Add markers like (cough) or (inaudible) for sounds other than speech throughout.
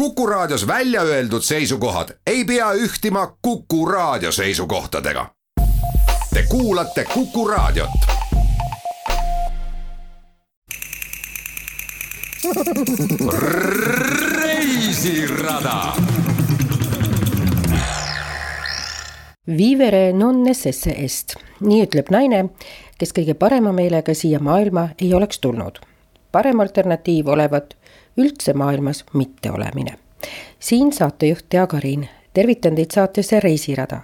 Kuku Raadios välja öeldud seisukohad ei pea ühtima Kuku Raadio seisukohtadega. Te kuulate Kuku Raadiot. reisirada. Vivere non necesse est, nii ütleb naine, kes kõige parema meelega siia maailma ei oleks tulnud. parem alternatiiv olevat üldse maailmas mitteolemine. siin saatejuht Tea Karin, tervitan teid saatesse Reisirada.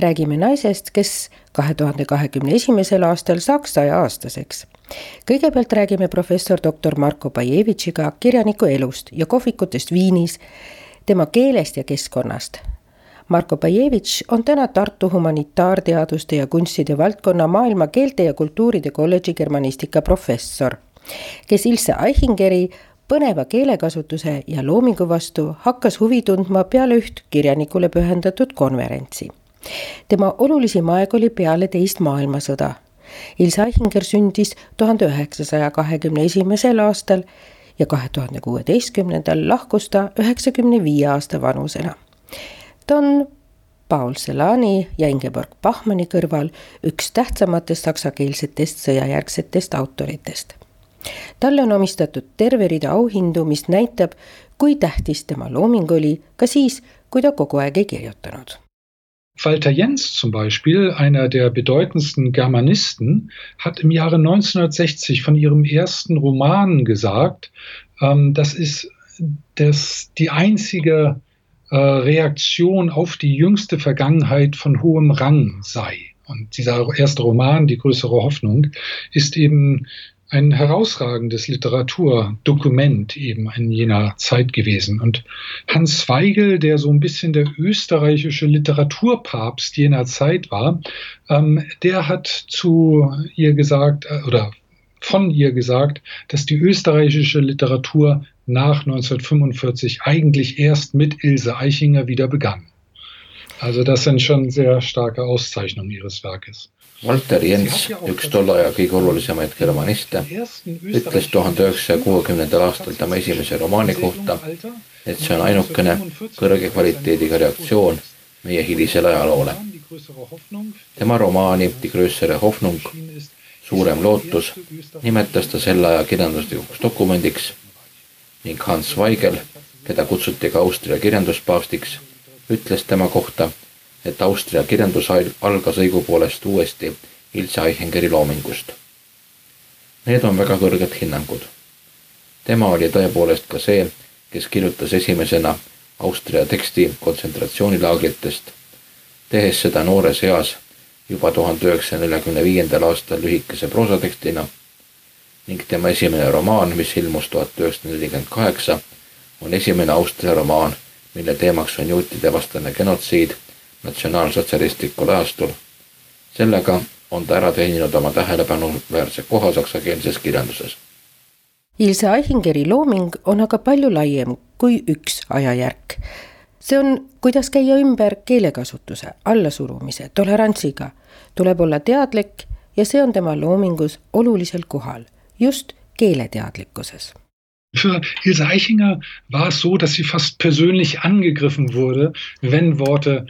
räägime naisest, kes kahe tuhande kahekümne esimesel aastal saaks saja aastaseks. kõigepealt räägime professor doktor Marko Bajevitšiga kirjaniku elust ja kohvikutest Viinis, tema keelest ja keskkonnast Marko Bajevitš on täna Tartu humanitaarteaduste ja kunstide valdkonna maailma keelte ja kultuuride kolledži germanistika professor, kes Ilse Eichingeri põneva keelekasutuse ja loomingu vastu hakkas huvi tundma peale üht kirjanikule pühendatud konverentsi. tema olulisim aeg oli peale teist maailmasõda. Ilse Eichinger sündis tuhande üheksasaja kahekümne esimesel aastal ja kahe tuhande kuueteistkümnendal lahkus ta üheksakümne viie aasta vanusena. ta on Paul Celani ja Ingeborg Bachmanni kõrval üks tähtsamatest saksakeelsetest sõjajärgsetest autoritest talle on omistatud terve rida auhindu, mis näitab, kui tähtis tema looming oli ka siis, kui ta kogu aeg ei kirjutanud. Walter Jens zum Beispiel, einer der bedeutendsten Germanisten, hat im Jahre 1960 von ihrem ersten Roman gesagt, ähm, das ist das, die einzige äh, Reaktion auf die jüngste Vergangenheit von hohem Rang sei. Und dieser erste Roman, Die größere Hoffnung, ist eben ein herausragendes Literaturdokument eben in jener Zeit gewesen. Und Hans Weigel, der so ein bisschen der österreichische Literaturpapst jener Zeit war, ähm, der hat zu ihr gesagt äh, oder von ihr gesagt, dass die österreichische Literatur nach 1945 eigentlich erst mit Ilse Eichinger wieder begann. Also das sind schon sehr starke Auszeichnungen ihres Werkes. Walter Jens, üks tolle aja kõige olulisemaid germaniste, ütles tuhande üheksasaja kuuekümnendal aastal tema esimese romaani kohta, et see on ainukene kõrge kvaliteediga reaktsioon meie hilisele ajaloole. tema romaani Die größere Hoffnung, suurem lootus, nimetas ta selle aja kirjanduslikuks dokumendiks ning Hans Weigel, keda kutsuti ka Austria kirjanduspaavstiks, ütles tema kohta et Austria kirjandus algas õigupoolest uuesti Ilse Eichingeri loomingust. Need on väga kõrged hinnangud. tema oli tõepoolest ka see, kes kirjutas esimesena Austria teksti kontsentratsioonilaagritest, tehes seda noores eas juba tuhande üheksasaja neljakümne viiendal aastal lühikese proosatekstina ning tema esimene romaan, mis ilmus tuhat üheksasada nelikümmend kaheksa, on esimene Austria romaan, mille teemaks on juutide vastane genotsiid natsionaalsotsialistlikul ajastul. sellega on ta ära teeninud oma tähelepanuväärse koha saksakeelses kirjanduses. Ilse Eichingeri looming on aga palju laiem kui üks ajajärk. see on, kuidas käia ümber keelekasutuse, allasurumise, tolerantsiga. tuleb olla teadlik ja see on tema loomingus olulisel kohal, just keeleteadlikkuses Für Ilse Eichinger war es so, dass sie fast persönlich angegriffen wurde, wenn Worte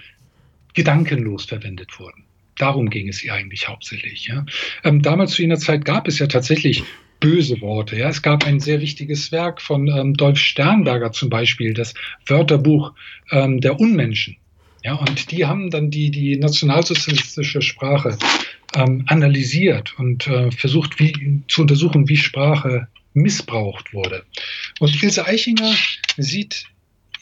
gedankenlos verwendet wurden. Darum ging es ihr eigentlich hauptsächlich. Ja. Ähm, damals zu jener Zeit gab es ja tatsächlich böse Worte. Ja. Es gab ein sehr wichtiges Werk von ähm, Dolf Sternberger zum Beispiel, das Wörterbuch ähm, der Unmenschen. Ja, und die haben dann die, die nationalsozialistische Sprache ähm, analysiert und äh, versucht wie, zu untersuchen, wie Sprache missbraucht wurde. Und Ilse Eichinger sieht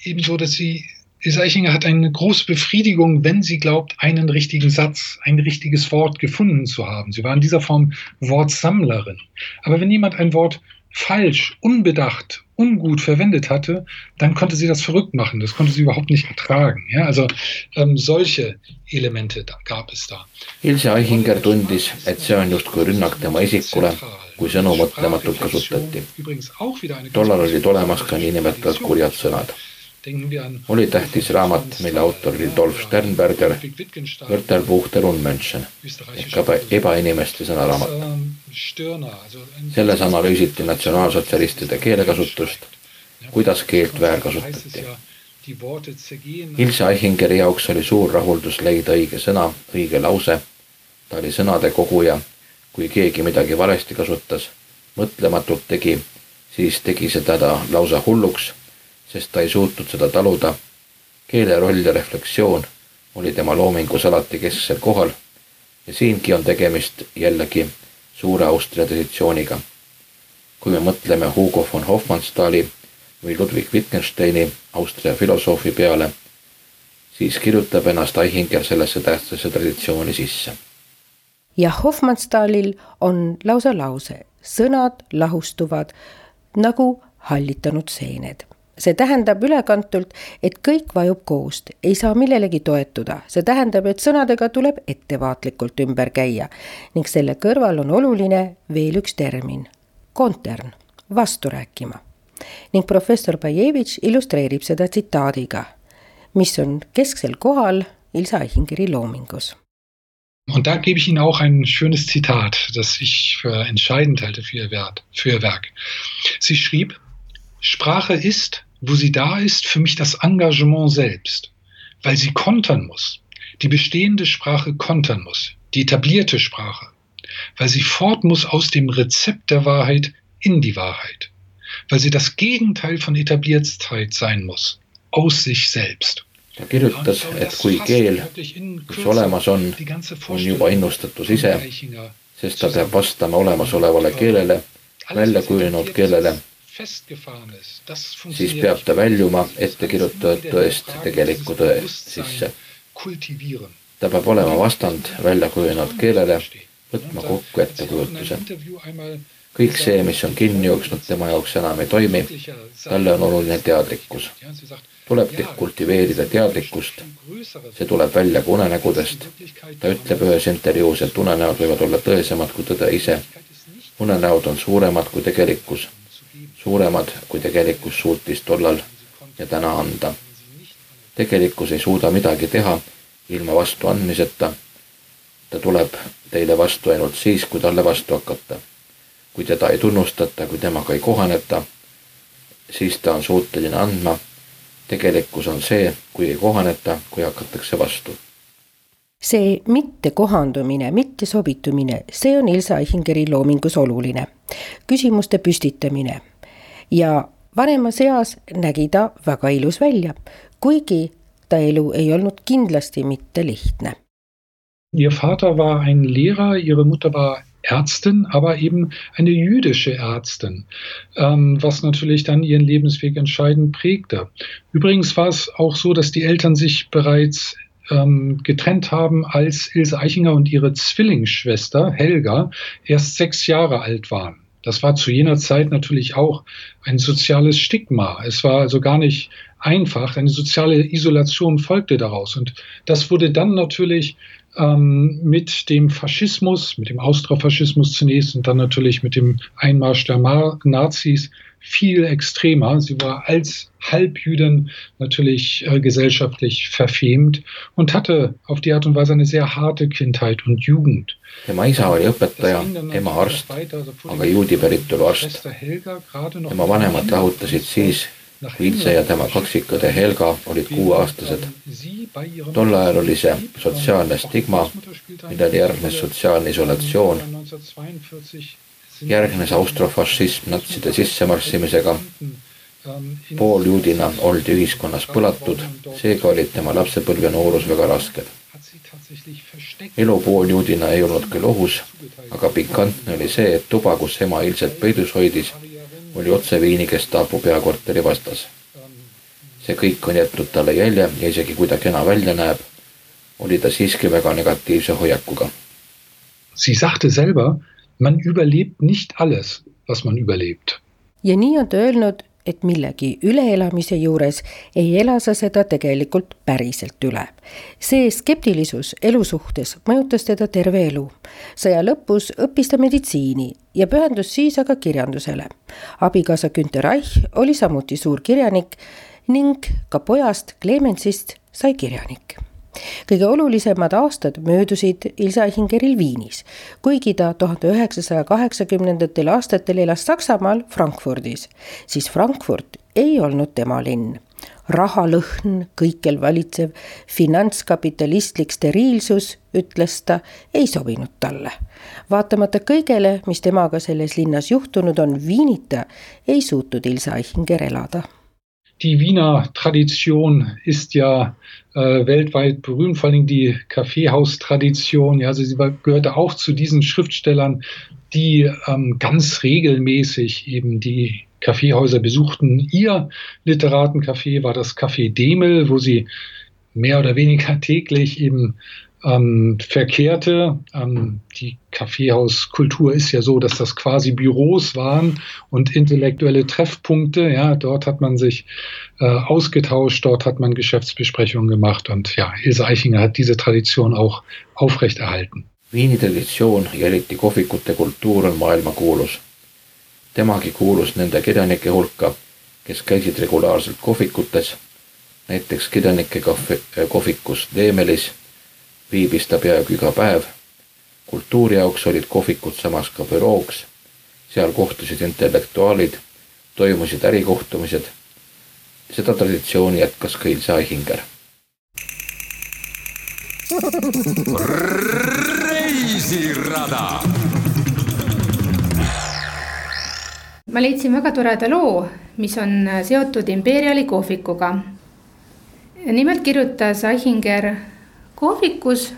eben so, dass sie Seichinger hat eine große Befriedigung, wenn sie glaubt, einen richtigen Satz, ein richtiges Wort gefunden zu haben. Sie war in dieser Form Wortsammlerin. Aber wenn jemand ein Wort falsch, unbedacht, ungut verwendet hatte, dann konnte sie das verrückt machen. Das konnte sie überhaupt nicht ertragen. Ja, also ähm, solche Elemente gab es da. Ilse Eichinger tundis, et see on justkui rünnak tema isikule, kui sõnu mõtlematult kasutati. tollal olid olemas ka niinimetatud kurjad sõnad oli tähtis raamat, mille autor oli Dolf Sternberger, Wörterbuch der Unmenschen ehk ebainimeste sõnaraamat. selles analüüsiti natsionaalsotsialistide keelekasutust kuidas keelt väärkasutati. Ilse Eichingeri jaoks oli suur rahuldus leida õige sõna, õige lause. ta oli sõnade koguja. kui keegi midagi valesti kasutas, mõtlematult tegi, siis tegi seda ta lausa hulluks, sest ta ei suutnud seda taluda. keele roll ja refleksioon oli tema loomingus alati kesksel kohal ja siingi on tegemist jällegi suure Austria traditsiooniga. kui me mõtleme Hugo von Hofmannsthali või Ludwig Wittgensteini, Austria filosoofi peale, siis kirjutab ennast Eichinger sellesse tähtsasse traditsiooni sisse. ja Hofmannsthalil on lausa lause, sõnad lahustuvad nagu hallitanud seened see tähendab ülekantult, et kõik vajub koost, ei saa millelegi toetuda, see tähendab, et sõnadega tuleb ettevaatlikult ümber käia ning selle kõrval on oluline veel üks termin, kontern, vastu rääkima ning professor Bajevitš illustreerib seda tsitaadiga, mis on kesksel kohal Ilsa Eichingeri loomingus. Und da gebe ich Ihnen auch ein schönes Zitat, das ich für entscheidend halte für Ihr, Wert, für Ihr Werk. Sie schrieb, Sprache ist, wo sie da ist, für mich das Engagement selbst, weil sie kontern muss, die bestehende Sprache kontern muss, die etablierte Sprache, weil sie fort muss aus dem Rezept der Wahrheit in die Wahrheit. weil sie das Gegenteil von Etabliertheit sein muss, aus sich selbst. ta kirjutas, et kui keel, mis olemas on, on juba innustatus ise, sest ta peab vastama olemasolevale keelele, välja kujunenud keelele, siis peab ta väljuma ettekirjutatud tõest tegeliku tõe sisse. ta peab olema vastand välja kujunenud keelele, võtma kokku ettekujutuse kõik see, mis on kinni jooksnud, tema jaoks enam ei toimi. talle on oluline teadlikkus. tuleb kultiveerida teadlikkust. see tuleb välja ka unenägudest. ta ütleb ühes intervjuus, et unenäod võivad olla tõesemad kui tõde ise. unenäod on suuremad kui tegelikkus, suuremad kui tegelikkus suutis tollal ja täna anda. tegelikkus ei suuda midagi teha ilma vastuandmiseta. ta tuleb teile vastu ainult siis, kui talle vastu hakata kui teda ei tunnustata, kui temaga ei kohaneta, siis ta on suuteline andma. tegelikkus on see, kui ei kohaneta, kui hakatakse vastu. see mittekohandumine, mittesobitumine, see on Ilsa Eichingeri loomingus oluline. Küsimuste püstitamine ja vanemas eas nägi ta väga ilus välja, kuigi ta elu ei olnud kindlasti mitte lihtne. Ihr Vater war ein Lehrer, ihre Mutter war Ärztin, aber eben eine jüdische Ärztin, ähm, was natürlich dann ihren Lebensweg entscheidend prägte. Übrigens war es auch so, dass die Eltern sich bereits ähm, getrennt haben, als Ilse Eichinger und ihre Zwillingsschwester Helga erst sechs Jahre alt waren. Das war zu jener Zeit natürlich auch ein soziales Stigma. Es war also gar nicht einfach. Eine soziale Isolation folgte daraus. Und das wurde dann natürlich ähm, mit dem Faschismus, mit dem Austrofaschismus zunächst und dann natürlich mit dem Einmarsch der Nazis viel extremer. Sie war als Halbjüdin natürlich äh, gesellschaftlich verfemt und hatte auf die Art und Weise eine sehr harte Kindheit und Jugend. tema isa oli õpetaja, ema arst, aga juudi päritolu arst. tema vanemad lahutasid siis, Ilse ja tema kaksikõde Helga olid kuueaastased. tol ajal oli see sotsiaalne stigma, millele järgnes sotsiaalne isolatsioon. Järgnes austrofašism natside sissemarssimisega. pooljuudina oldi ühiskonnas põlatud, seega olid tema lapsepõlv ja noorus väga rasked. elu pooljuudina ei olnud küll ohus, aga pikantne oli see, et tuba, kus ema ilmselt peidus hoidis oli otseviini Gestapo peakorteri vastas. see kõik on jätnud talle jälje ja isegi kui ta kena välja näeb, oli ta siiski väga negatiivse hoiakuga. Sie sagte selber, man überlebt nicht alles, was man überlebt. ja nii on ta öelnud et millegi üleelamise juures ei ela sa seda tegelikult päriselt üle. see skeptilisus elu suhtes mõjutas teda terve elu. sõja lõpus õppis ta meditsiini ja pühendus siis aga kirjandusele. abikaasa Günter Reich oli samuti suur kirjanik ning ka pojast Clemensist sai kirjanik kõige olulisemad aastad möödusid Ilse Eichingeril Viinis, kuigi ta tuhande üheksasaja kaheksakümnendatel aastatel elas Saksamaal Frankfurdis, siis Frankfurt ei olnud tema linn rahalõhn, kõikjal valitsev finantskapitalistlik steriilsus, ütles ta, ei sobinud talle. vaatamata kõigele, mis temaga selles linnas juhtunud on, Viinita ei suutnud Ilse Eichinger elada. Die Wiener Tradition ist ja äh, weltweit berühmt, vor allem die Kaffeehaustradition. Ja, also sie war, gehörte auch zu diesen Schriftstellern, die ähm, ganz regelmäßig eben die Kaffeehäuser besuchten. Ihr Literatencafé war das Café Demel, wo sie mehr oder weniger täglich eben ähm, verkehrte. Ähm, die Kaffeehauskultur ist ja so, dass das quasi Büros waren und intellektuelle Treffpunkte. Ja, dort hat man sich äh, ausgetauscht, dort hat man Geschäftsbesprechungen gemacht und ja, Ilse Eichinger hat diese Tradition auch aufrechterhalten. Viini traditsioon eriti kohvikute kultuur on maailmakuulus temagi kuulus nende kirjanike hulka, kes käisid regulaarselt kohvikutes. näiteks kirjanike kohvikus Deemelis viibis ta peaaegu iga päev. kultuuri jaoks olid kohvikud samas ka bürooks. seal kohtusid intellektuaalid, toimusid ärikohtumised. seda traditsiooni jätkas ka Ilse Aihinger. reisirada ma leidsin väga toreda loo, mis on seotud Imperiali kohvikuga. nimelt kirjutas Aihinger kohvikus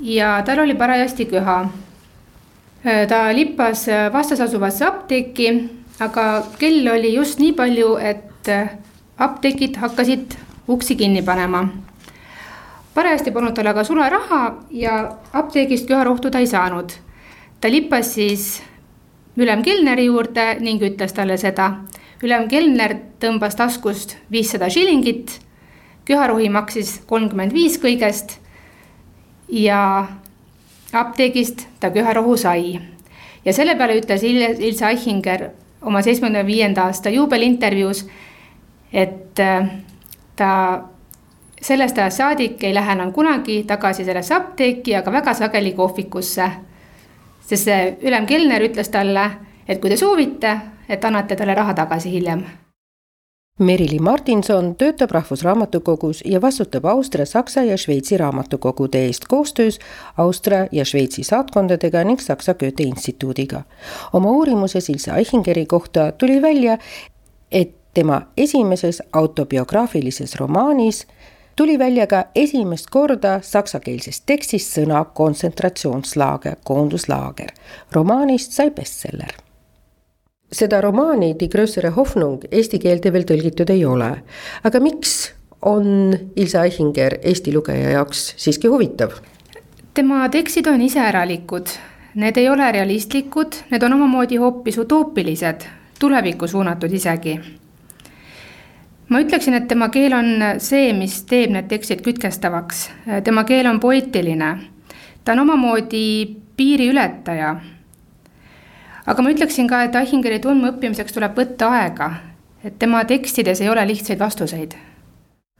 ja tal oli parajasti köha. ta lippas vastas asuvasse apteeki, aga kell oli just nii palju, et apteegid hakkasid uksi kinni panema. parajasti polnud tal aga sularaha ja apteegist köharohtu ta ei saanud. ta lippas siis ülem Kelneri juurde ning ütles talle seda. ülem Kelner tõmbas taskust viissada šillingit, köharohi maksis kolmkümmend viis kõigest ja apteegist ta köharohu sai. ja selle peale ütles Ilse Eichinger oma seitsmekümne viienda aasta juubelintervjuus, et äh, ta sellest ajast saadik ei lähe enam kunagi tagasi sellesse apteeki, aga väga sageli kohvikusse sest see ülem Kelner ütles talle, et kui te soovite, et annate talle raha tagasi hiljem. Merili Martinson töötab Rahvusraamatukogus ja vastutab Austria, Saksa ja Šveitsi raamatukogude eest koostöös Austria ja Šveitsi saatkondadega ning Saksa Goethe instituudiga. oma uurimuses Ilse Eichingeri kohta tuli välja, et tema esimeses autobiograafilises romaanis tuli välja ka esimest korda saksakeelses tekstis sõna kontsentratsioonslaager, koonduslaager. romaanist sai bestseller seda romaani Die größere Hoffnung eesti keelde veel tõlgitud ei ole. aga miks on Ilse Eichinger Eesti lugeja jaoks siiski huvitav? tema tekstid on iseäralikud, need ei ole realistlikud, need on omamoodi hoopis utoopilised, tulevikku suunatud isegi ma ütleksin, et tema keel on see, mis teeb need tekstid kütkestavaks. tema keel on poeetiline. ta on omamoodi piiriületaja. Aga ma ütleksin ka, et Eichingeri tundmaõppimiseks tuleb võtta aega, et tema tekstides ei ole lihtsaid vastuseid.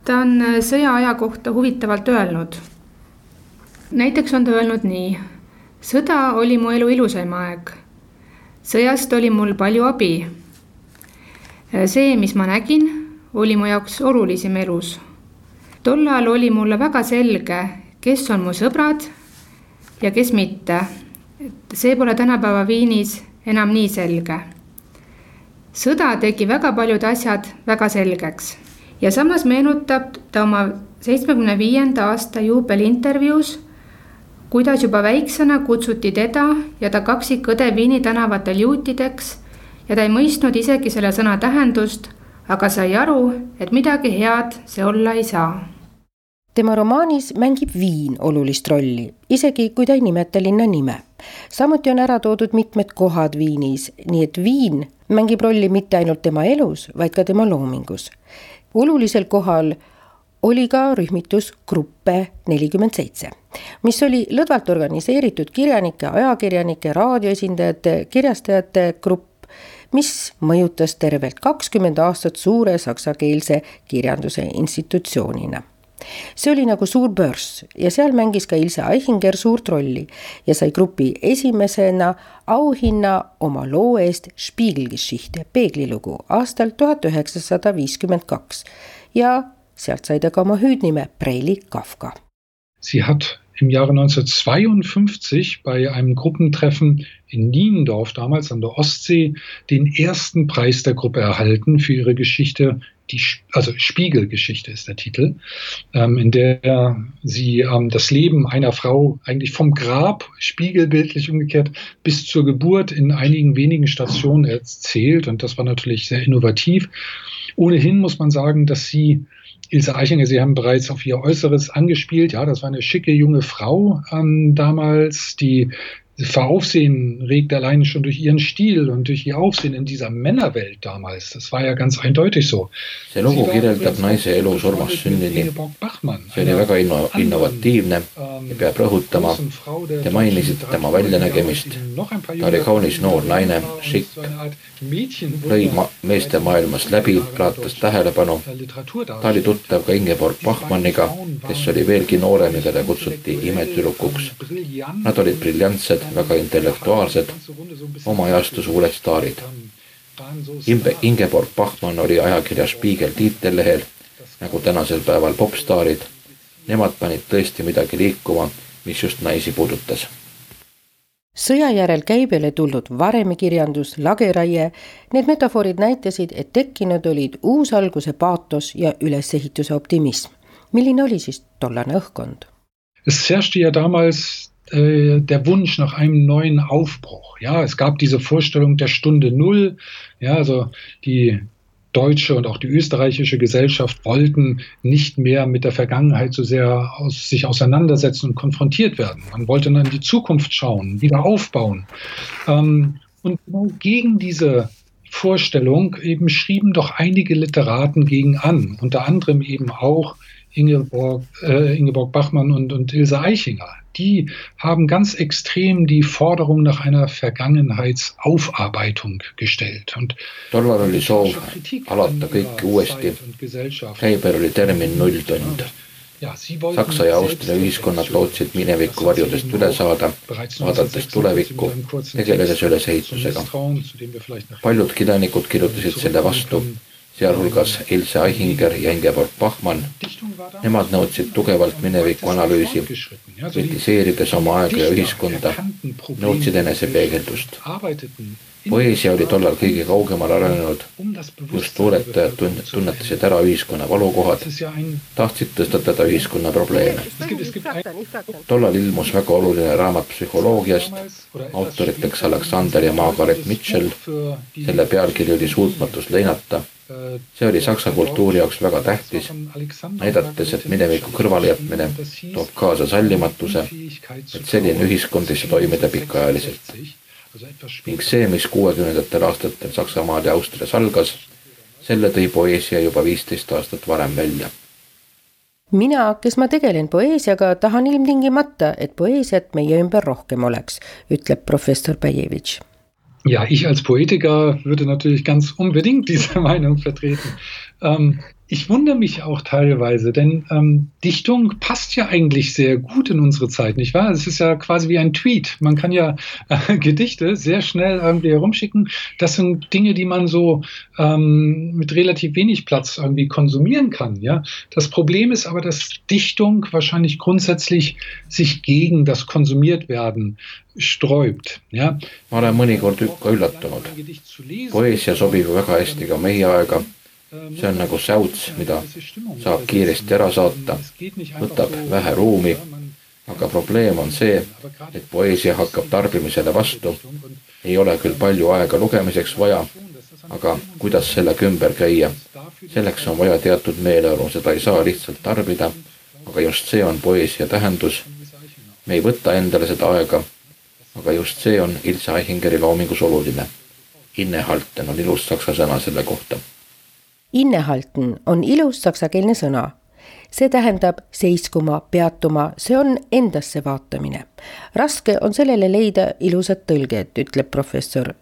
ta on sõjaaja kohta huvitavalt öelnud. näiteks on ta öelnud nii. sõda oli mu elu ilusaim aeg. sõjast oli mul palju abi. see, mis ma nägin oli mu jaoks olulisim elus. tol ajal oli mulle väga selge, kes on mu sõbrad ja kes mitte. see pole tänapäeva Viinis enam nii selge. sõda tegi väga paljud asjad väga selgeks ja samas meenutab ta oma seitsmekümne viienda aasta juubeliintervjuus, kuidas juba väiksena kutsuti teda ja ta kaksikõde Viini tänavatel juutideks ja ta ei mõistnud isegi selle sõna tähendust aga sai aru, et midagi head see olla ei saa. Tema romaanis mängib Viin olulist rolli, isegi kui ta ei nimeta linna nime. samuti on ära toodud mitmed kohad Viinis, nii et Viin mängib rolli mitte ainult tema elus, vaid ka tema loomingus. olulisel kohal oli ka rühmitus Gruppe nelikümmend seitse, mis oli lõdvalt organiseeritud kirjanike, ajakirjanike, raadioesindajate, kirjastajate grupp, mis mõjutas tervelt kakskümmend aastat suure saksakeelse kirjanduse institutsioonina. See oli nagu suur börs ja seal mängis ka Ilse Aichinger suurt rolli ja sai grupi esimesena auhinna oma loo eest Spiegelgeschichte, peeglilugu aastal tuhat üheksasada viiskümmend kaks ja sealt sai ta ka oma hüüdnime Preili Kafka. Sie hat im Jahre 1952 bei einem Gruppentreffen in Niendorf, damals an der Ostsee, den ersten Preis der Gruppe erhalten für ihre Geschichte, die, also Spiegelgeschichte ist der Titel, ähm, in der sie ähm, das Leben einer Frau eigentlich vom Grab, spiegelbildlich umgekehrt, bis zur Geburt in einigen wenigen Stationen erzählt. Und das war natürlich sehr innovativ. Ohnehin muss man sagen, dass sie Ilse Eichinger, Sie haben bereits auf ihr Äußeres angespielt. Ja, das war eine schicke junge Frau ähm, damals, die Aufsehen regt alleine schon durch ihren Stil und durch ihr Aufsehen in dieser Männerwelt damals. Das war ja ganz eindeutig so. see lugu kirjeldab naise elu surmast sünnini. see oli väga inno-, innovatiivne ja peab rõhutama, te mainisite tema väljanägemist. ta oli kaunis noor naine, šikk, lõi ma-, meeste maailmas läbi, raatas tähelepanu. ta oli tuttav ka Ingeborg Bachmanniga, kes oli veelgi noorem ja keda kutsuti imetüdrukuks. Nad olid briljantsed, väga intellektuaalsed, oma ajastu suured staarid. Imbe, Ingeborg Bachmann oli ajakirja Spiegel tiitellehel, nagu tänasel päeval popstaarid. Nemad panid tõesti midagi liikuma, mis just naisi puudutas sõja järel käibele tulnud varemikirjandus, lageraie, need metafoorid näitasid, et tekkinud olid uusalguse paatos ja ülesehituse optimism. milline oli siis tollane õhkkond? Es herrschte ja damals Äh, der Wunsch nach einem neuen Aufbruch. Ja, es gab diese Vorstellung der Stunde Null. Ja, also die deutsche und auch die österreichische Gesellschaft wollten nicht mehr mit der Vergangenheit so sehr aus, sich auseinandersetzen und konfrontiert werden. Man wollte dann in die Zukunft schauen, wieder aufbauen. Ähm, und gegen diese Vorstellung eben schrieben doch einige Literaten gegen an, unter anderem eben auch Ingeborg, äh, Ingeborg Bachmann und, und Ilse Eichinger. Die haben ganz extrem die Forderung nach einer Vergangenheitsaufarbeitung gestellt. Und tollal oli soov alata kõike uuesti. käibel oli termin nulltund. Saksa ja Austria ühiskonnad lootsid mineviku varjudest üle saada, vaadates tulevikku, tegeledes ülesehitusega. paljud kirjanikud kirjutasid selle vastu sealhulgas Ilse Aihinger ja Ingeborg Bachmann. Nemad nõudsid tugevalt mineviku analüüsi, kritiseerides oma aega ja ühiskonda, nõudsid enesepeegeldust. poeesia oli tollal kõige kaugemal arenenud, just luuletajad tunnetasid ära ühiskonna valukohad, tahtsid tõstatada ühiskonna probleeme. tollal ilmus väga oluline raamat psühholoogiast, autoriteks Aleksander ja Margaret Mitchell, selle pealkiri oli Suutmatus leinata see oli saksa kultuuri jaoks väga tähtis, näidates, et mineviku kõrvalejätmine toob kaasa sallimatuse, et selline ühiskond ei saa toimida pikaajaliselt. ning see, mis kuuekümnendatel aastatel Saksamaal ja Austrias algas, selle tõi poeesia juba viisteist aastat varem välja mina, kes ma tegelen poeesiaga, tahan ilmtingimata, et poeesiat meie ümber rohkem oleks, ütleb professor Bajevitš Ja, ich als Poetiker würde natürlich ganz unbedingt (laughs) diese Meinung vertreten. Ähm, ich wundere mich auch teilweise, denn ähm, Dichtung passt ja eigentlich sehr gut in unsere Zeit, nicht wahr? Es ist ja quasi wie ein Tweet. Man kann ja äh, (laughs) Gedichte sehr schnell irgendwie herumschicken. Das sind Dinge, die man so ähm, mit relativ wenig Platz irgendwie konsumieren kann. Ja? Das Problem ist aber, dass Dichtung wahrscheinlich grundsätzlich sich gegen das Konsumiertwerden sträubt. Ja? ma olen mõnikord üllatunud. poeesia sobib väga hästi ka meie aega see on nagu säuts, mida saab kiiresti ära saata, võtab vähe ruumi, aga probleem on see, et poeesia hakkab tarbimisele vastu. ei ole küll palju aega lugemiseks vaja, aga kuidas sellega ümber käia? selleks on vaja teatud meeleolu, seda ei saa lihtsalt tarbida, aga just see on poeesia tähendus. me ei võta endale seda aega, aga just see on Ilse Aihingeri loomingus oluline. Innehalten on ilus saksa sõna selle kohta Innehalten on ilus saksakeelne sõna. see tähendab seiskuma, peatuma, see on endasse vaatamine. raske on sellele leida ilusat tõlget, ütleb professor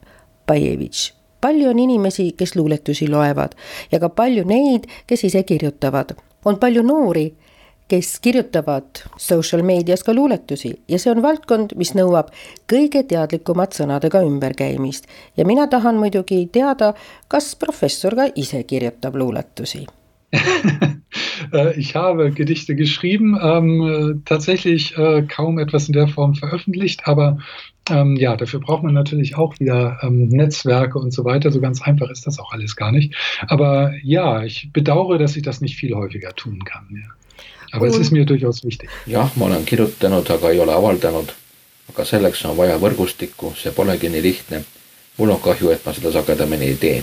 Bajevitš. palju on inimesi, kes luuletusi loevad ja ka palju neid, kes ise kirjutavad. on palju noori, kes kirjutavad social meedias ka luuletusi. Ja see on valdkond, mis nõuab kõige teadlikumat sõnadega ümberkäimist. Ja mina tahan muidugi teada, kas professor ka ise kirjutab luuletusi. (laughs) Ich habe Gedichte geschrieben, ähm, tatsächlich äh, kaum etwas in der Form veröffentlicht, aber ähm, ja, dafür braucht man natürlich auch wieder ähm, Netzwerke und so weiter. So ganz einfach ist das auch alles gar nicht. Aber ja, ich bedauere, dass ich das nicht viel häufiger tun kann. Ja. aga see on mir durchaus wichtig. jah, ma olen kirjutanud, aga ei ole avaldanud. aga selleks on vaja võrgustikku, see polegi nii lihtne. mul on kahju, et ma seda sagedamini ei tee.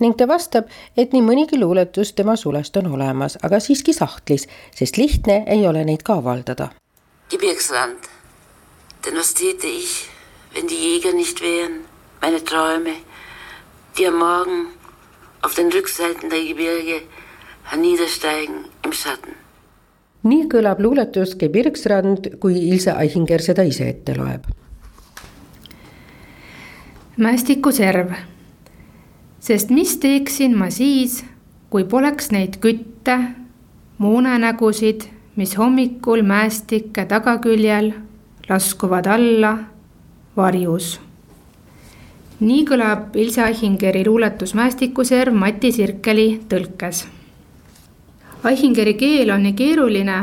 ning ta vastab, et nii mõnigi luuletus tema sulest on olemas, aga siiski sahtlis, sest lihtne ei ole neid ka avaldada. Gebirgsland, denn was täte ich, wenn die Jäger nicht wären, meine Träume, die am Morgen auf den Rückseiten der Gebirge herniedersteigen im Schatten nii kõlab luuletus Gebirgsrand, kui Ilse Aihinger seda ise ette loeb. mästikuserv, sest mis teeksin ma siis, kui poleks neid kütte, muunanägusid, mis hommikul mäestike tagaküljel laskuvad alla varjus. nii kõlab Ilse Aihingeri luuletus Mäestikuserv Mati Sirkeli tõlkes Aihingeri keel on nii keeruline,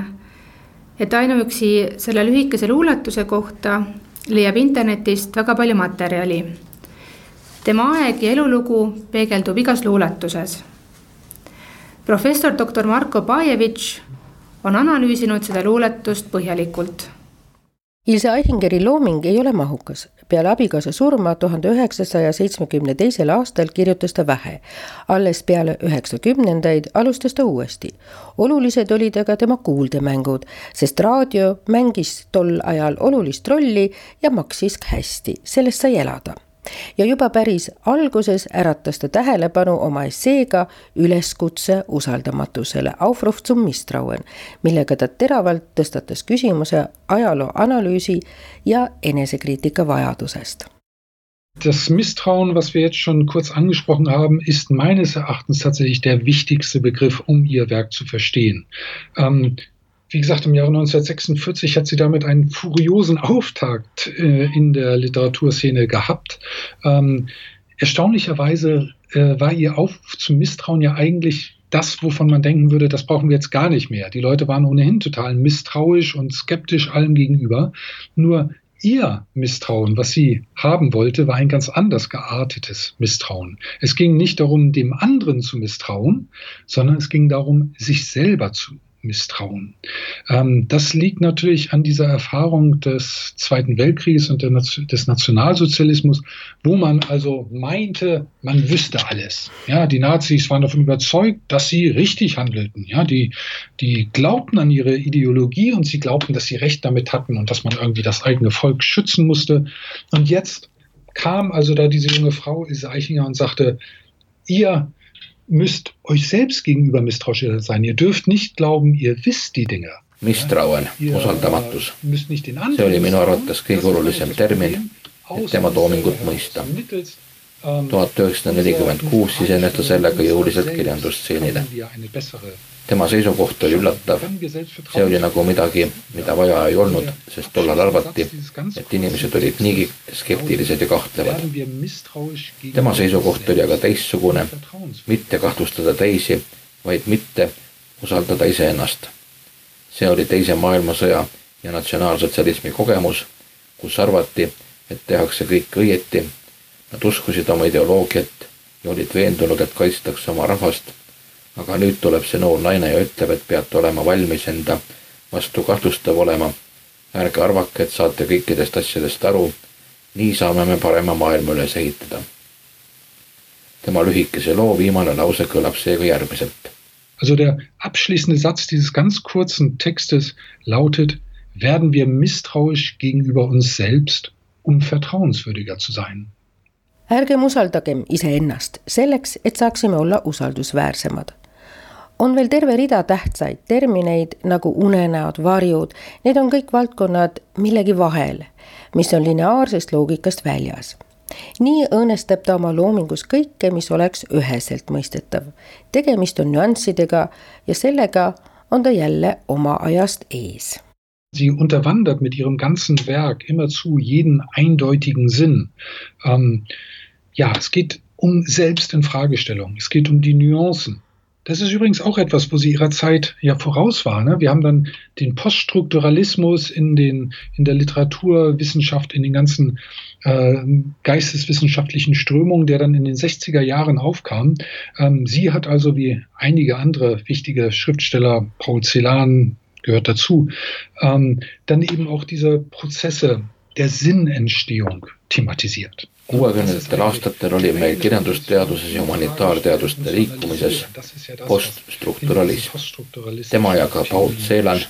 et ainuüksi selle lühikese luuletuse kohta leiab internetist väga palju materjali. tema aeg ja elulugu peegeldub igas luuletuses. professor doktor Marko Pajevitš on analüüsinud seda luuletust põhjalikult Ilse Aihingeri looming ei ole mahukas. peale abikaasa surma tuhande üheksasaja seitsmekümne teisel aastal kirjutas ta vähe. alles peale üheksakümnendaid alustas ta uuesti. olulised olid aga tema kuuldemängud, sest raadio mängis tol ajal olulist rolli ja maksis hästi, sellest sai elada ja juba päris alguses äratas ta tähelepanu oma esseega üleskutse usaldamatusele, Aufruf zum Misstrauen, millega ta teravalt tõstatas küsimuse ajaloo analüüsi ja enesekriitika vajadusest. Das Misstrauen, was wir jetzt schon kurz angesprochen haben, ist meines Erachtens tatsächlich der wichtigste Begriff, um ihr Werk zu verstehen. Ähm, Wie gesagt, im Jahre 1946 hat sie damit einen furiosen Auftakt äh, in der Literaturszene gehabt. Ähm, erstaunlicherweise äh, war ihr Aufruf zum Misstrauen ja eigentlich das, wovon man denken würde, das brauchen wir jetzt gar nicht mehr. Die Leute waren ohnehin total misstrauisch und skeptisch allem gegenüber. Nur ihr Misstrauen, was sie haben wollte, war ein ganz anders geartetes Misstrauen. Es ging nicht darum, dem anderen zu misstrauen, sondern es ging darum, sich selber zu Misstrauen. Ähm, das liegt natürlich an dieser Erfahrung des Zweiten Weltkrieges und des Nationalsozialismus, wo man also meinte, man wüsste alles. Ja, die Nazis waren davon überzeugt, dass sie richtig handelten. Ja, die, die glaubten an ihre Ideologie und sie glaubten, dass sie Recht damit hatten und dass man irgendwie das eigene Volk schützen musste. Und jetzt kam also da diese junge Frau, Ise Eichinger, und sagte, ihr müsst euch selbst gegenüber misstrauisch sein. Ihr dürft nicht glauben, ihr wisst die Dinge. mistrauen, usaldamatus. see oli minu arvates kõige olulisem termin, et tema toomingut mõista. tuhat üheksasada nelikümmend kuus sisenes ta sellega jõuliselt kirjandusstseenile tema seisukoht oli üllatav. see oli nagu midagi, mida vaja ei olnud, sest tollal arvati, et inimesed olid niigi skeptilised ja kahtlevad. tema seisukoht oli aga teistsugune, mitte kahtlustada teisi, vaid mitte usaldada iseennast. see oli Teise maailmasõja ja natsionaalsotsialismi kogemus, kus arvati, et tehakse kõik õieti. Nad uskusid oma ideoloogiat ja olid veendunud, et kaitstakse oma rahvast aga nüüd tuleb see noor naine ja ütleb, et peate olema valmis enda vastu kahtlustav olema. ärge arvake, et saate kõikidest asjadest aru. nii saame me parema maailma üles ehitada. tema lühikese loo viimane lause kõlab seega järgmiselt. Also der abschließende Satz dieses ganz kurzen Textes lautet, werden wir misstrauisch gegenüber uns selbst, um vertrauenswürdiger zu sein. ärgem usaldagem iseennast selleks, et saaksime olla usaldusväärsemad on veel terve rida tähtsaid termineid nagu unenäod, varjud, need on kõik valdkonnad millegi vahel, mis on lineaarsest loogikast väljas. nii õõnestab ta oma loomingus kõike, mis oleks üheselt mõistetav. tegemist on nüanssidega ja sellega on ta jälle oma ajast ees. Sie unterwandert mit ihrem ganzen Werk immerzu jeden eindeutigen Sinn. Ähm, ja, es geht um Selbstinfragestellung, es geht um die Nuancen. Das ist übrigens auch etwas, wo sie ihrer Zeit ja voraus war. Ne? Wir haben dann den Poststrukturalismus in, den, in der Literaturwissenschaft, in den ganzen äh, geisteswissenschaftlichen Strömungen, der dann in den 60er Jahren aufkam. Ähm, sie hat also wie einige andere wichtige Schriftsteller, Paul Celan gehört dazu, ähm, dann eben auch diese Prozesse der Sinnentstehung thematisiert. Kuuekümnendatel aastatel oli meil kirjandusteaduses ja humanitaarteaduste liikumises poststrukturalism. tema ja ka Paul Celan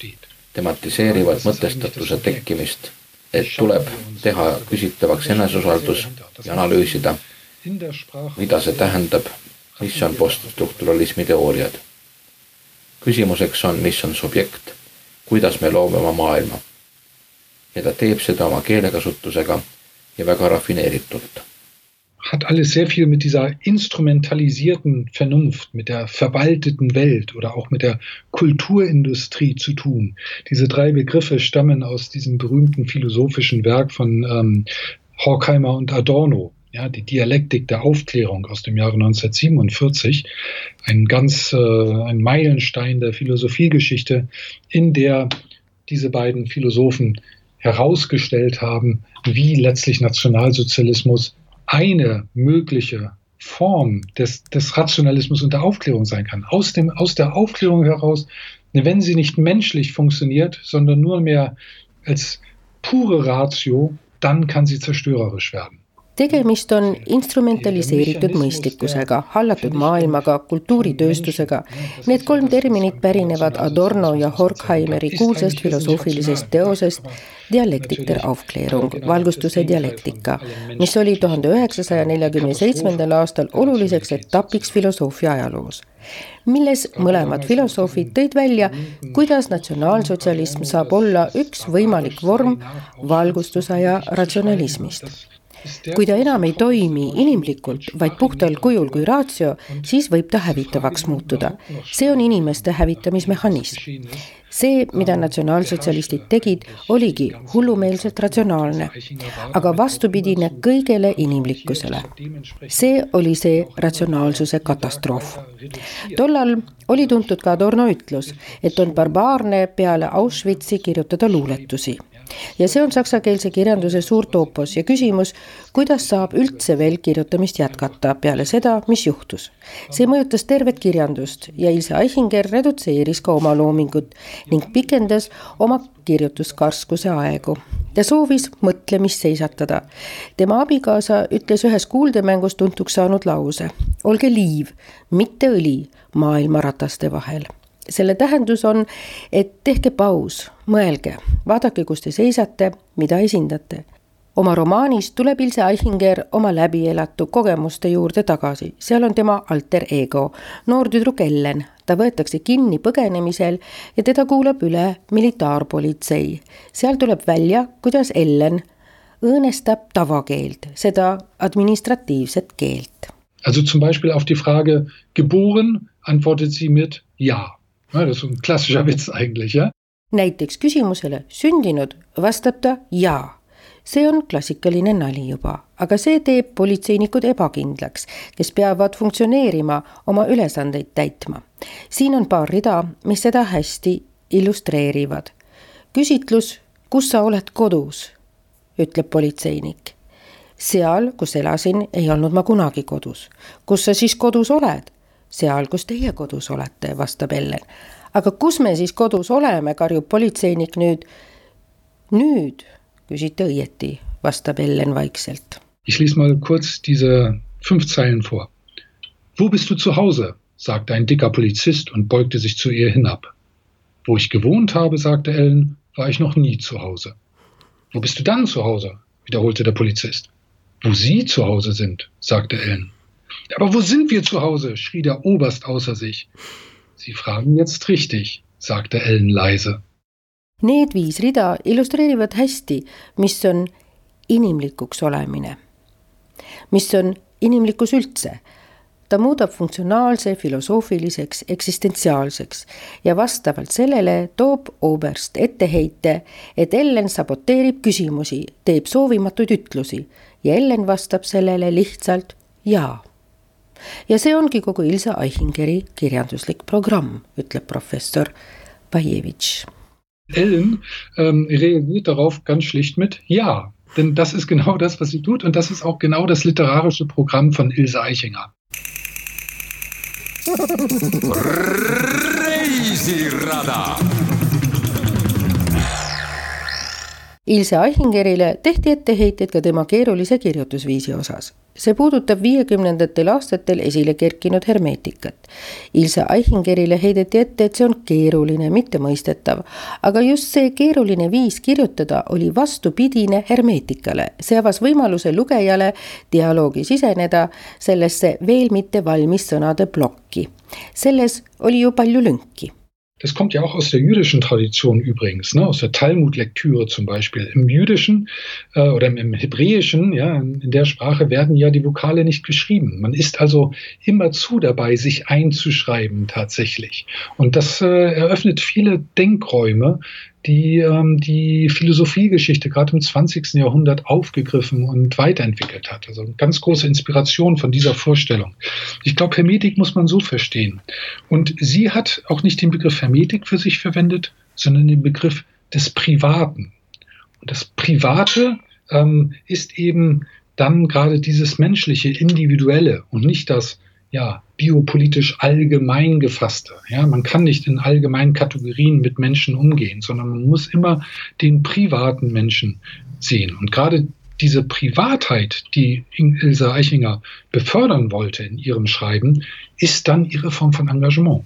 tematiseerivad mõtestatuse tekkimist, et tuleb teha küsitavaks eneseusaldus ja analüüsida, mida see tähendab, mis on poststrukturalismi teooriad. küsimuseks on, mis on subjekt, kuidas me loome oma maailma. ja ta teeb seda oma keelekasutusega ja väga rafineeritult. Hat alles sehr viel mit dieser instrumentalisierten Vernunft, mit der verwalteten Welt oder auch mit der Kulturindustrie zu tun. Diese drei Begriffe stammen aus diesem berühmten philosophischen Werk von ähm, Horkheimer und Adorno, ja, die Dialektik der Aufklärung aus dem Jahre 1947, ein ganz äh, ein Meilenstein der Philosophiegeschichte, in der diese beiden Philosophen herausgestellt haben, wie letztlich Nationalsozialismus eine mögliche Form des, des Rationalismus und der Aufklärung sein kann. Aus, dem, aus der Aufklärung heraus, wenn sie nicht menschlich funktioniert, sondern nur mehr als pure Ratio, dann kann sie zerstörerisch werden. Tegemist on instrumentaliseeritud mõistlikkusega, hallatud maailmaga, kultuuritööstusega. Need kolm terminit pärinevad Adorno ja Horkheimeri kuulsast filosoofilisest teosest Dialektik der Aufklärung, valgustuse dialektika, mis oli tuhande üheksasaja neljakümne seitsmendal aastal oluliseks etapiks filosoofia ajaloos milles mõlemad filosoofid tõid välja, kuidas natsionaalsotsialism saab olla üks võimalik vorm valgustusaja ratsionalismist kui ta enam ei toimi inimlikult, vaid puhtal kujul kui ratio, siis võib ta hävitavaks muutuda. see on inimeste hävitamismehhanism. see, mida natsionaalsotsialistid tegid, oligi hullumeelselt ratsionaalne, aga vastupidine kõigele inimlikkusele. see oli see ratsionaalsuse katastroof. tollal oli tuntud ka Adorno ütlus, et on barbaarne peale Auschwitzi kirjutada luuletusi ja see on saksakeelse kirjanduse suur toopos ja küsimus, kuidas saab üldse veel kirjutamist jätkata peale seda, mis juhtus. see mõjutas tervet kirjandust ja Ilse Eichinger redutseeris ka oma loomingut ning pikendas oma kirjutuskarskuse aegu. ta soovis mõtlemist seisatada. tema abikaasa ütles ühes kuuldemängus tuntuks saanud lause, olge liiv, mitte õli maailmarataste vahel selle tähendus on, et tehke paus, mõelge, vaadake, kus te seisate, mida esindate. oma romaanis tuleb Ilse Eichinger oma läbielatu kogemuste juurde tagasi, seal on tema alter ego, noor tüdruk Ellen. ta võetakse kinni põgenemisel ja teda kuulab üle militaarpolitsei. seal tuleb välja, kuidas Ellen õõnestab tavakeelt, seda administratiivset keelt. Also zum Beispiel auf die Frage geboren antwortet sie mit ja no,. Das on klassischer Witz eigentlich, jah. näiteks küsimusele sündinud vastab ta jaa. see on klassikaline nali juba, aga see teeb politseinikud ebakindlaks, kes peavad funktsioneerima, oma ülesandeid täitma. siin on paar rida, mis seda hästi illustreerivad. küsitlus, kus sa oled kodus, ütleb politseinik seal, kus elasin, ei olnud ma kunagi kodus. kus sa siis kodus oled? Seal, kus teie kodus olete, vastab Ellen. aga kus me siis kodus oleme, karjub politseinik nüüd. nüüd küsite õieti, vastab Ellen vaikselt. Ich lese mal kurz diese fünf Zeilen vor. Wo bist du zu Hause? sagte ein dicker Polizist und beugte sich zu ihr hinab. Wo ich gewohnt habe, sagte Ellen, war ich noch nie zu Hause. Wo bist du dann zu Hause? wiederholte der Polizist. Wo Sie zu Hause sind, sagte Ellen. Aber wo sind wir zu Hause? schrie der Oberst außer sich. Sie fragen jetzt richtig, sagte Ellen leise. Need viis rida illustreerivad hästi, mis on inimlikuks olemine. mis on inimlikkus üldse. ta muudab funktsionaalse filosoofiliseks eksistentsiaalseks ja vastavalt sellele toob Oberst etteheite, et Ellen saboteerib küsimusi, teeb soovimatuid ütlusi ja Ellen vastab sellele lihtsalt jaa. Ja see ongi kogu Ilse Eichingeri kirjanduslik programm, ütleb professor Bajevitš. Ellen ähm, reagiert darauf ganz schlicht mit Ja. Denn das ist genau das, was sie tut und das ist auch genau das literarische Programm von Ilse Eichinger. reisirada Ilse Aihingerile tehti etteheiteid ka tema keerulise kirjutusviisi osas. see puudutab viiekümnendatel aastatel esile kerkinud hermeetikat. Ilse Aihingerile heideti ette, et see on keeruline, mittemõistetav, aga just see keeruline viis kirjutada oli vastupidine hermeetikale. see avas võimaluse lugejale dialoogi siseneda sellesse veel mitte valmis sõnade plokki. selles oli ju palju lünki Das kommt ja auch aus der jüdischen Tradition übrigens, ne, aus der Talmud-Lektüre zum Beispiel. Im Jüdischen äh, oder im, Hebräischen, ja, in der Sprache werden ja die Vokale nicht geschrieben. Man ist also immer zu dabei, sich einzuschreiben tatsächlich. Und das äh, eröffnet viele Denkräume, die ähm, die Philosophiegeschichte gerade im 20. Jahrhundert aufgegriffen und weiterentwickelt hat. Also eine ganz große Inspiration von dieser Vorstellung. Ich glaube, Hermetik muss man so verstehen. Und sie hat auch nicht den Begriff Hermetik für sich verwendet, sondern den Begriff des Privaten. Und das Private ähm, ist eben dann gerade dieses menschliche, individuelle und nicht das ja, biopolitisch allgemein gefasste. Ja, man kann nicht in allgemeinen Kategorien mit Menschen umgehen, sondern man muss immer den privaten Menschen sehen. Und gerade diese Privatheit, die Ilse Eichinger befördern wollte in ihrem Schreiben, ist dann ihre Form von Engagement.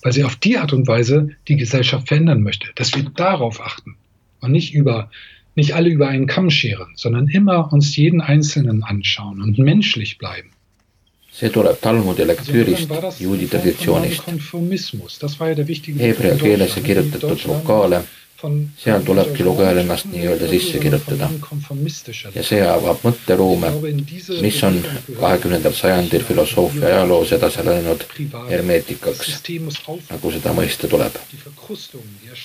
Weil sie auf die Art und Weise die Gesellschaft verändern möchte, dass wir darauf achten und nicht über nicht alle über einen Kamm scheren, sondern immer uns jeden Einzelnen anschauen und menschlich bleiben. See tuleb Talmudi lektüürist juudi traditsioonist. Heebrea keeles kirjutatud vokaale, seal tulebki lugejal ennast nii-öelda sisse kirjutada. ja see avab mõtteruume, mis on kahekümnendal sajandil filosoofia ajaloos edasi läinud hermeetikaks, nagu seda mõista tuleb.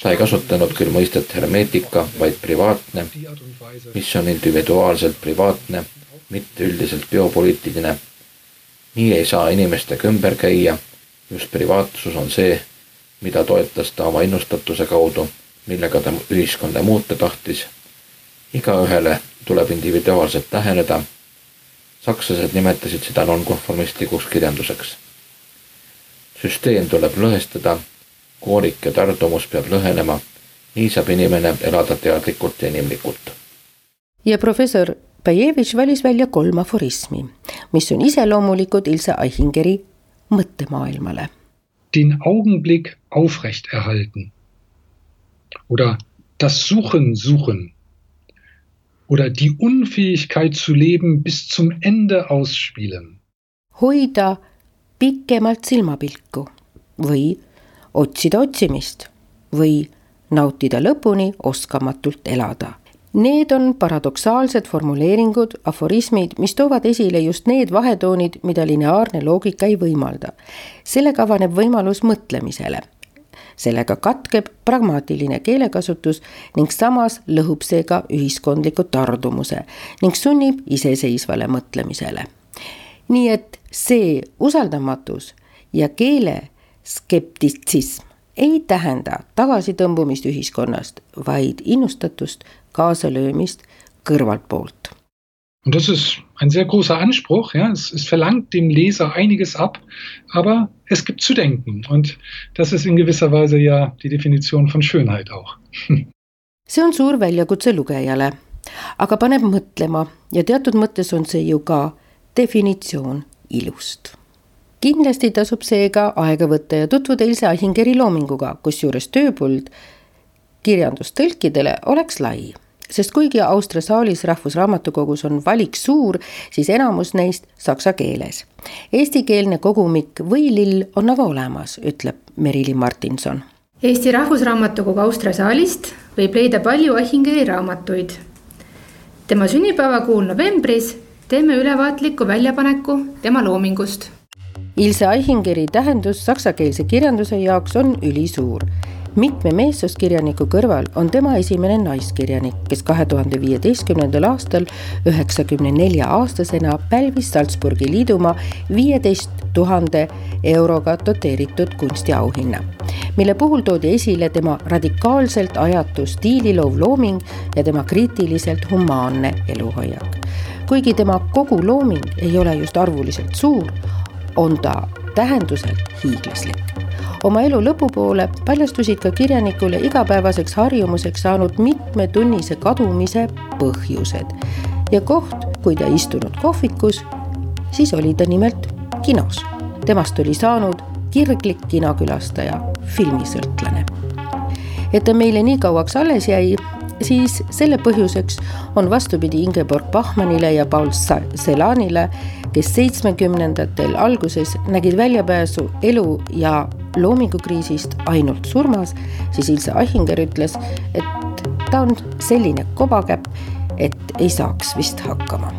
ta ei kasutanud küll mõistet hermeetika, vaid privaatne, mis on individuaalselt privaatne, mitte üldiselt biopoliitiline nii ei saa inimestega ümber käia, just privaatsus on see, mida toetas ta oma innustatuse kaudu, millega ta ühiskonda muuta tahtis. igaühele tuleb individuaalselt läheneda. sakslased nimetasid seda nonkonformistlikuks kirjanduseks. süsteem tuleb lõhestada, koorik ja tardumus peab lõhenema, nii saab inimene elada teadlikult ja inimlikult. ja professor Bajevitš valis välja kolm aforismi, mis on iseloomulikud Ilse Eichingeri mõttemaailmale. Den Augenblick aufrecht erhalten oder das Suchen suchen oder die Unfähigkeit zu leben bis zum Ende ausspielen. hoida pikemalt silmapilku või otsida otsimist või nautida lõpuni oskamatult elada Need on paradoksaalsed formuleeringud, aforismid, mis toovad esile just need vahetoonid, mida lineaarne loogika ei võimalda. sellega avaneb võimalus mõtlemisele. sellega katkeb pragmaatiline keelekasutus ning samas lõhub see ka ühiskondliku tardumuse ning sunnib iseseisvale mõtlemisele. nii et see usaldamatus ja keele skeptitsism ei tähenda tagasitõmbumist ühiskonnast, vaid innustatust kaasalöömist kõrvaltpoolt. Und das ist ein sehr großer Anspruch. Ja. Es, es, verlangt dem Leser einiges ab, aber es gibt zu denken. Und das ist in gewisser Weise ja die Definition von Schönheit auch. (laughs) see on suur väljakutse lugejale, aga paneb mõtlema ja teatud mõttes on see ju ka definitsioon ilust. kindlasti tasub seega aega võtta ja tutvuda Ilse Ahingeri loominguga, kusjuures tööpõld kirjandustõlkidele oleks lai sest kuigi Austria saalis Rahvusraamatukogus on valik suur, siis enamus neist saksa keeles. Eestikeelne kogumik Või lill on aga olemas, ütleb Merili Martinson. Eesti Rahvusraamatukogu Austria saalist võib leida palju Ahingeri raamatuid. tema sünnipäevakuul novembris teeme ülevaatliku väljapaneku tema loomingust Ilse Aihingeri tähendus saksakeelse kirjanduse jaoks on ülisuur mitme meessuskirjaniku kõrval on tema esimene naiskirjanik, kes kahe tuhande viieteistkümnendal aastal üheksakümne nelja aastasena pälvis Salzburgi liidumaa viieteist tuhande euroga doteeritud kunstiauhinna, mille puhul toodi esile tema radikaalselt ajatu stiililoov looming ja tema kriitiliselt humaanne eluhoiak. kuigi tema kogu looming ei ole just arvuliselt suur, on ta tähenduselt hiiglaslik oma elu lõpupoole paljastusid ka kirjanikule igapäevaseks harjumuseks saanud mitmetunnise kadumise põhjused. ja koht, kui ta istunud kohvikus, siis oli ta nimelt kinos. temast oli saanud kirglik kinokülastaja, filmisõltlane. et ta meile nii kauaks alles jäi, siis selle põhjuseks on vastupidi Ingeborg Bachmannile ja Paul Celanile, kes seitsmekümnendatel alguses nägid väljapääsu elu ja loomingukriisist ainult surmas, siis Ilse Ahinger ütles, et ta on selline kobakäpp, et ei saaks vist hakkama.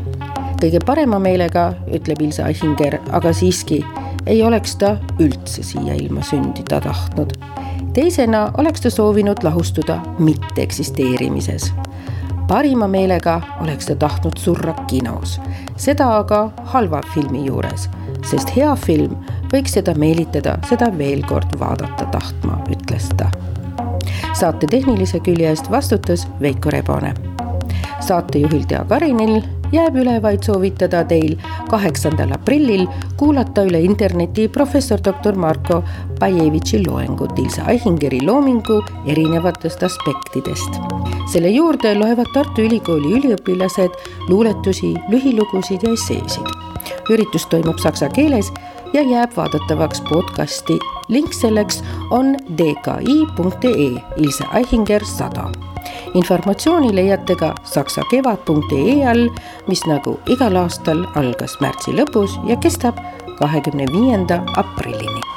kõige parema meelega, ütleb Ilse Ahinger, aga siiski ei oleks ta üldse siia ilma sündida tahtnud. Teisena oleks ta soovinud lahustuda mitteeksisteerimises parima meelega oleks ta tahtnud surra kinos, seda aga halva filmi juures, sest hea film võiks seda meelitada seda veel kord vaadata tahtma, ütles ta. saate tehnilise külje eest vastutas Veiko Rebane. Saatejuhil Tea Karinil jääb üle vaid soovitada teil kaheksandal aprillil kuulata üle interneti professor doktor Marko Bajevitši loengut Ilse Aihingeri loomingu erinevatest aspektidest. selle juurde loevad Tartu Ülikooli üliõpilased luuletusi, lühilugusid ja esseesid. üritus toimub saksa keeles ja jääb vaadatavaks podcasti. link selleks on dki.ee Ilse Aihinger sada. Informatsiooni leiate ka saksakevad.ee all, mis nagu igal aastal algas märtsi lõpus ja kestab kahekümne viienda aprillini